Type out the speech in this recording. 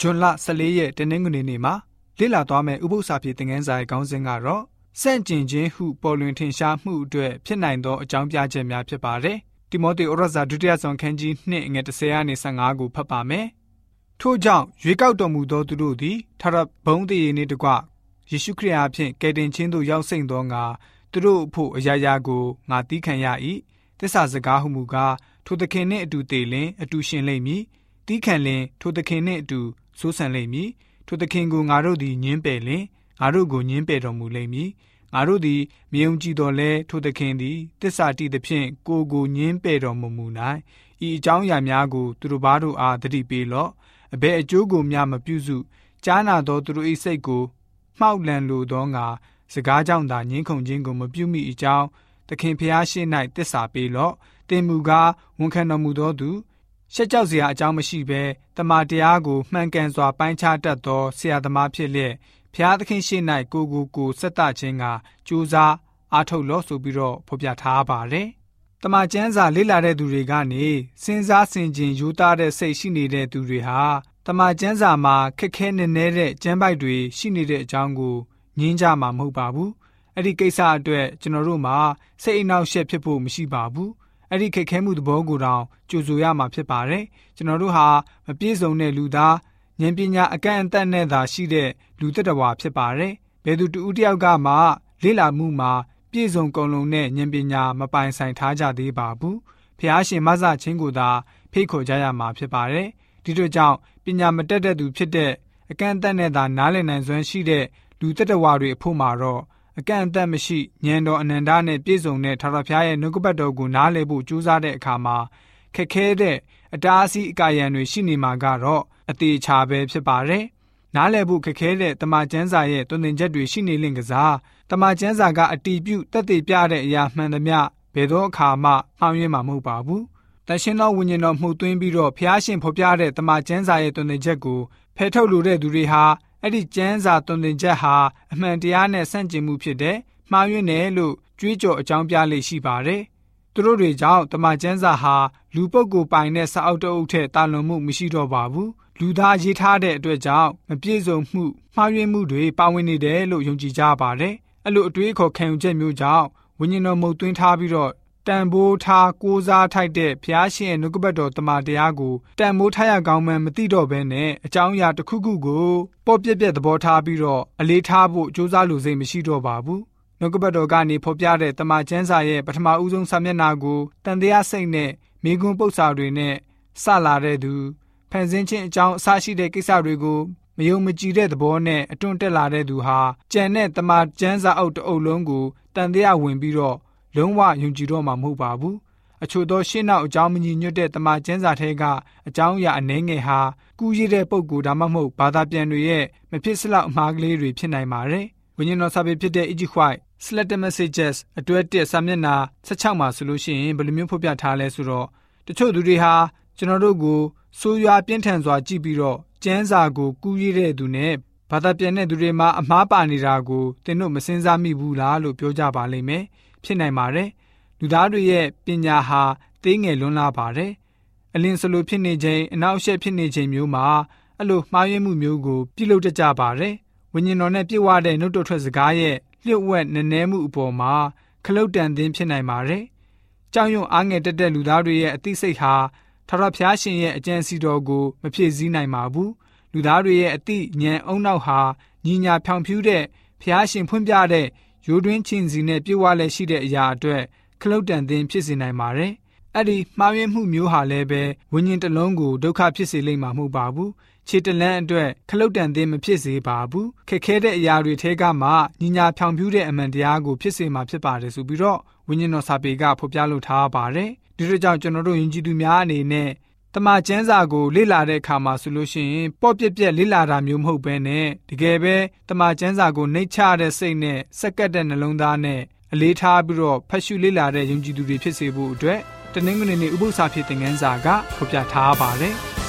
ဇွန်လ14ရက်တနင်္ဂနွေနေ့မှာလေ့လာသွားမယ့်ဥပုသ္စာပြေသင်ခန်းစာရဲ့ခေါင်းစဉ်ကတော့စန့်ကျင်ခြင်းဟုပေါ်လွင်ထင်ရှားမှုအတွက်ဖြစ်နိုင်သောအကြောင်းပြချက်များဖြစ်ပါတယ်။တိမောသေဩရစာဒုတိယဆောင်ခန်းကြီး2ငွေ30ကနေ15ကိုဖတ်ပါမယ်။ထို့ကြောင့်ရွေကောက်တော်မူသောသူတို့သည်ထာဝရဘုံတည်ရည်နှင့်တကွယေရှုခရစ်အားဖြင့်ကယ်တင်ခြင်းသို့ရောက်စိမ့်သောငါသူတို့အဖို့အရာရာကိုငါတီးခံရ၏။သစ္စာစကားဟုမူကားထိုသခင်နှင့်အတူတည်လင်အတူရှင်လိမ့်မည်။တီးခံလင်ထိုသခင်နှင့်အတူ ဆိုးဆန်လိမ့်မည်ထိုသခင်ကိုငါတို့သည်ညင်းပယ်လင်ငါတို့ကိုညင်းပယ်တော်မူလိမ့်မည်ငါတို့သည်မြုံကြည့်တော်လဲထိုသခင်သည်တစ္ဆာတိသဖြင့်ကိုကိုညင်းပယ်တော်မူမူ၌ဤအကြောင်းအရာများကိုသူတို့ဘာတို့အားတတိပေးလော့အဘယ်အကျိုးကိုမျှမပြုစုကြားနာသောသူတို့၏စိတ်ကိုမှောက်လန်လိုသောငါစကားကြောင့်သာညင်းခုန်ခြင်းကိုမပြုမိအကြောင်းသခင်ဖျားရှိ၌တစ္ဆာပေးလော့တင်မူကားဝန်ခံတော်မူသောသူ ရှက်ကြောက်စရာအကြောင်းမရှိဘဲတမန်တရားကိုမှန်ကန်စွာပိုင်းခြားတတ်သောဆရာသမားဖြစ်လျက်ဖျားသခင်ရှိ၌ကိုကိုကိုဆက်တခြင်းကကြိုးစားအားထုတ်လို့ဆိုပြီးတော့ဖော်ပြထားပါတယ်။တမန်ကျမ်းစာလေ့လာတဲ့သူတွေကနေစဉ်းစားဆင်ခြင်ယူသားတဲ့စိတ်ရှိနေတဲ့သူတွေဟာတမန်ကျမ်းစာမှာခက်ခဲနေနေတဲ့ကျမ်းပိုက်တွေရှိနေတဲ့အကြောင်းကိုငင်းကြမှာမဟုတ်ပါဘူး။အဲ့ဒီကိစ္စအတွက်ကျွန်တော်တို့မှာစိတ်အနှောက်အယှက်ဖြစ်ဖို့မရှိပါဘူး။ အဲ့ဒီခက်ခဲမှုသဘောကိုတောင်ကြိုဆိုရမှာဖြစ်ပါတယ်ကျွန်တော်တို့ဟာမပြည့်စုံတဲ့လူသားဉာဏ်ပညာအကန့်အသတ်နဲ့သာရှိတဲ့လူသက်တော်ဖြစ်ပါတယ်ဘယ်သူတူတယောက်ကမှလေ့လာမှုမှာပြည့်စုံကုန်လုံးတဲ့ဉာဏ်ပညာမပိုင်ဆိုင်ထားကြသေးပါဘူးဖះရှင်မဆချင်းကိုသာဖိတ်ခေါ်ကြရမှာဖြစ်ပါတယ်ဒီတို့ကြောင့်ပညာမတက်တဲ့သူဖြစ်တဲ့အကန့်အသတ်နဲ့သာနားလည်နိုင်စွမ်းရှိတဲ့လူသက်တော်တွေအဖို့မှာတော့ အကန့်အသတ်မရှိဉာဏ်တော်အနန္တနဲ့ပြည့်စုံတဲ့ထာဝရဘုရားရဲ့နှုတ်ကပတ်တော်ကိုနားလည်ဖို့ကြိုးစားတဲ့အခါမှာခက်ခဲတဲ့အတားအဆီးအကာရန်တွေရှိနေမှာကတော့အသေးချာပဲဖြစ်ပါတယ်။နားလည်ဖို့ခက်ခဲတဲ့တမန်ကျမ်းစာရဲ့တွင်တင်ချက်တွေရှိနေလင့်ကစားတမန်ကျမ်းစာကအတီးပြုတ်တက်တည်ပြတဲ့အရာမှန်သမျှဘယ်သောအခါမှမှောင်ရင်းမှာမဟုတ်ပါဘူး။တန်ရှင်းသောဝိညာဉ်တော်မှုသွင်းပြီးတော့ဖျားရှင်ဖော်ပြတဲ့တမန်ကျမ်းစာရဲ့တွင်တင်ချက်ကိုဖယ်ထုတ်လိုတဲ့သူတွေဟာ အဲ့ဒီကျမ်းစာသွန်သင်ချက်ဟာအမှန်တရားနဲ့ဆန့်ကျင်မှုဖြစ်တဲ့မှားယွင်းတယ်လို့ကြွေးကြော်အကြောင်းပြလေ့ရှိပါတယ်။သူတို့တွေကြောင့်တမန်ကျမ်းစာဟာလူပုဂ္ဂိုလ်ပိုင်တဲ့စာအုပ်တအုပ်ထက်တာလွန်မှုမရှိတော့ပါဘူး။လူသားရေးထားတဲ့အတွက်ကြောင့်မပြည့်စုံမှုမှားယွင်းမှုတွေပါဝင်နေတယ်လို့ယုံကြည်ကြပါတယ်။အဲ့လိုအတွေးခေါ်ခံယူချက်မျိုးကြောင့်ဝိညာဉ်တော်မုတ်သွင်းထားပြီးတော့ တန်ဖိုးထားကိုးစားထိုက်တဲ့ဘုရားရှင်ရဲ့နှုတ်ကပတ်တော်တမန်တရားကိုတန်ဖိုးထားရကောင်းမှန်းမသိတော့ဘဲနဲ့အကြောင်းအရာတစ်ခုခုကိုပေါ့ပြက်ပြက်သဘောထားပြီးတော့အလေးထားဖို့ကြိုးစားလို့စိတ်မရှိတော့ပါဘူးနှုတ်ကပတ်တော်ကနေဖော်ပြတဲ့တမန်ကျမ်းစာရဲ့ပထမဦးဆုံးစာမျက်နှာကိုတန်တရားစိတ်နဲ့မိကွန်းပု္ပ္ပာတွေနဲ့စလာတဲ့သူဖန်ဆင်းခြင်းအကြောင်းအစရှိတဲ့ကိစ္စတွေကိုမယုံမကြည်တဲ့သဘောနဲ့အတွန့်တက်လာတဲ့သူဟာကြံတဲ့တမန်ကျမ်းစာအုပ်တအုပ်လုံးကိုတန်တရားဝင်ပြီးတော့ လုံးဝယုံကြည်တော့မှာမဟုတ်ပါဘူးအချို့သောရှင်းနောက်အကြောင်းမညီညွတ်တဲ့တမန်ကျမ်းစာထဲကအကြောင်းအရာအနှဲငယ်ဟာကူးရတဲ့ပုံကိုဒါမှမဟုတ်ဘာသာပြန်တွေရဲ့မဖြစ်စလောက်အမှားကလေးတွေဖြစ်နိုင်ပါတယ်ဝိညာဉ်တော်စာပေဖြစ်တဲ့ Egypt White Select Messages အတွဲ1စာမျက်နှာ16မှာဆိုလို့ရှိရင်ဘယ်လိုမျိုးဖော်ပြထားလဲဆိုတော့တချို့သူတွေဟာကျွန်တော်တို့ကိုဆိုးရွားပြင်းထန်စွာကြည့်ပြီးတော့ကျမ်းစာကိုကူးရတဲ့သူနဲ့ဘာသာပြန်တဲ့သူတွေမှာအမှားပါနေတာကိုသင်တို့မစင်စားမိဘူးလားလို့ပြောကြပါလိမ့်မယ် ဖြစ်နိုင်ပါတယ်လူသားတွေရဲ့ပညာဟာသေးငယ်လွန်းလာပါတယ်အလင်းစလိုဖြစ်နေခြင်းအနောက်ရှက်ဖြစ်နေခြင်းမျိုးမှာအဲ့လိုမှားယွင်းမှုမျိုးကိုပြုလုပ်တတ်ကြပါတယ်ဝိညာဉ်တော်နဲ့ပြည့်ဝတဲ့နှုတ်တော်ထွက်စကားရဲ့လျှို့ဝှက်နည်းနည်းမှုအပေါ်မှာခလုတ်တန်သင်းဖြစ်နိုင်ပါတယ်ကြောင်ယုံအားငယ်တက်တဲ့လူသားတွေရဲ့အသိစိတ်ဟာထထဖျားရှင်ရဲ့အကြံစီတော်ကိုမဖြည့်ဆည်းနိုင်ပါဘူးလူသားတွေရဲ့အသိဉာဏ်အုံနောက်ဟာညီညာဖြောင်ဖြူးတဲ့ဖျားရှင်ဖွင့်ပြတဲ့ ရိုးတွင်းချင်းစီနဲ့ပြည့်ဝလက်ရှိတဲ့အရာအတွက်ခလုတ်တန်သင်ဖြစ်စေနိုင်ပါတယ်။အဲ့ဒီမှားယွင်းမှုမျိုးဟာလည်းပဲဝိညာဉ်တစ်လုံးကိုဒုက္ခဖြစ်စေလိမ့်မှာမဟုတ်ပါဘူး။ခြေတလန်းအတွက်ခလုတ်တန်သင်မဖြစ်စေပါဘူး။ခက်ခဲတဲ့အရာတွေထဲကမှညီညာဖြောင်ဖြူးတဲ့အမှန်တရားကိုဖြစ်စေမှာဖြစ်ပါတယ်ဆိုပြီးတော့ဝိညာဉ်တော်စာပေကဖော်ပြလိုထားပါတယ်။ဒီလိုကြောင့်ကျွန်တော်တို့ယဉ်ကျေးသူများအနေနဲ့ တမန်ကျမ်းစာကိုလေ့လာတဲ့အခါမှာဆိုလို့ရှိရင်ပေါ့ပြက်ပြက်လေ့လာတာမျိုးမဟုတ်ဘဲနဲ့တကယ်ပဲတမန်ကျမ်းစာကိုနှိတ်ချတဲ့စိတ်နဲ့စက္ကက်တဲ့နှလုံးသားနဲ့အလေးထားပြီးတော့ဖတ်ရှုလေ့လာတဲ့ယုံကြည်သူတွေဖြစ်စေဖို့အတွက်တနင်္ဂနွေနေ့ဥပုသ္စာဖြစ်တဲ့ငန်းစာကဖော်ပြထားပါတယ်။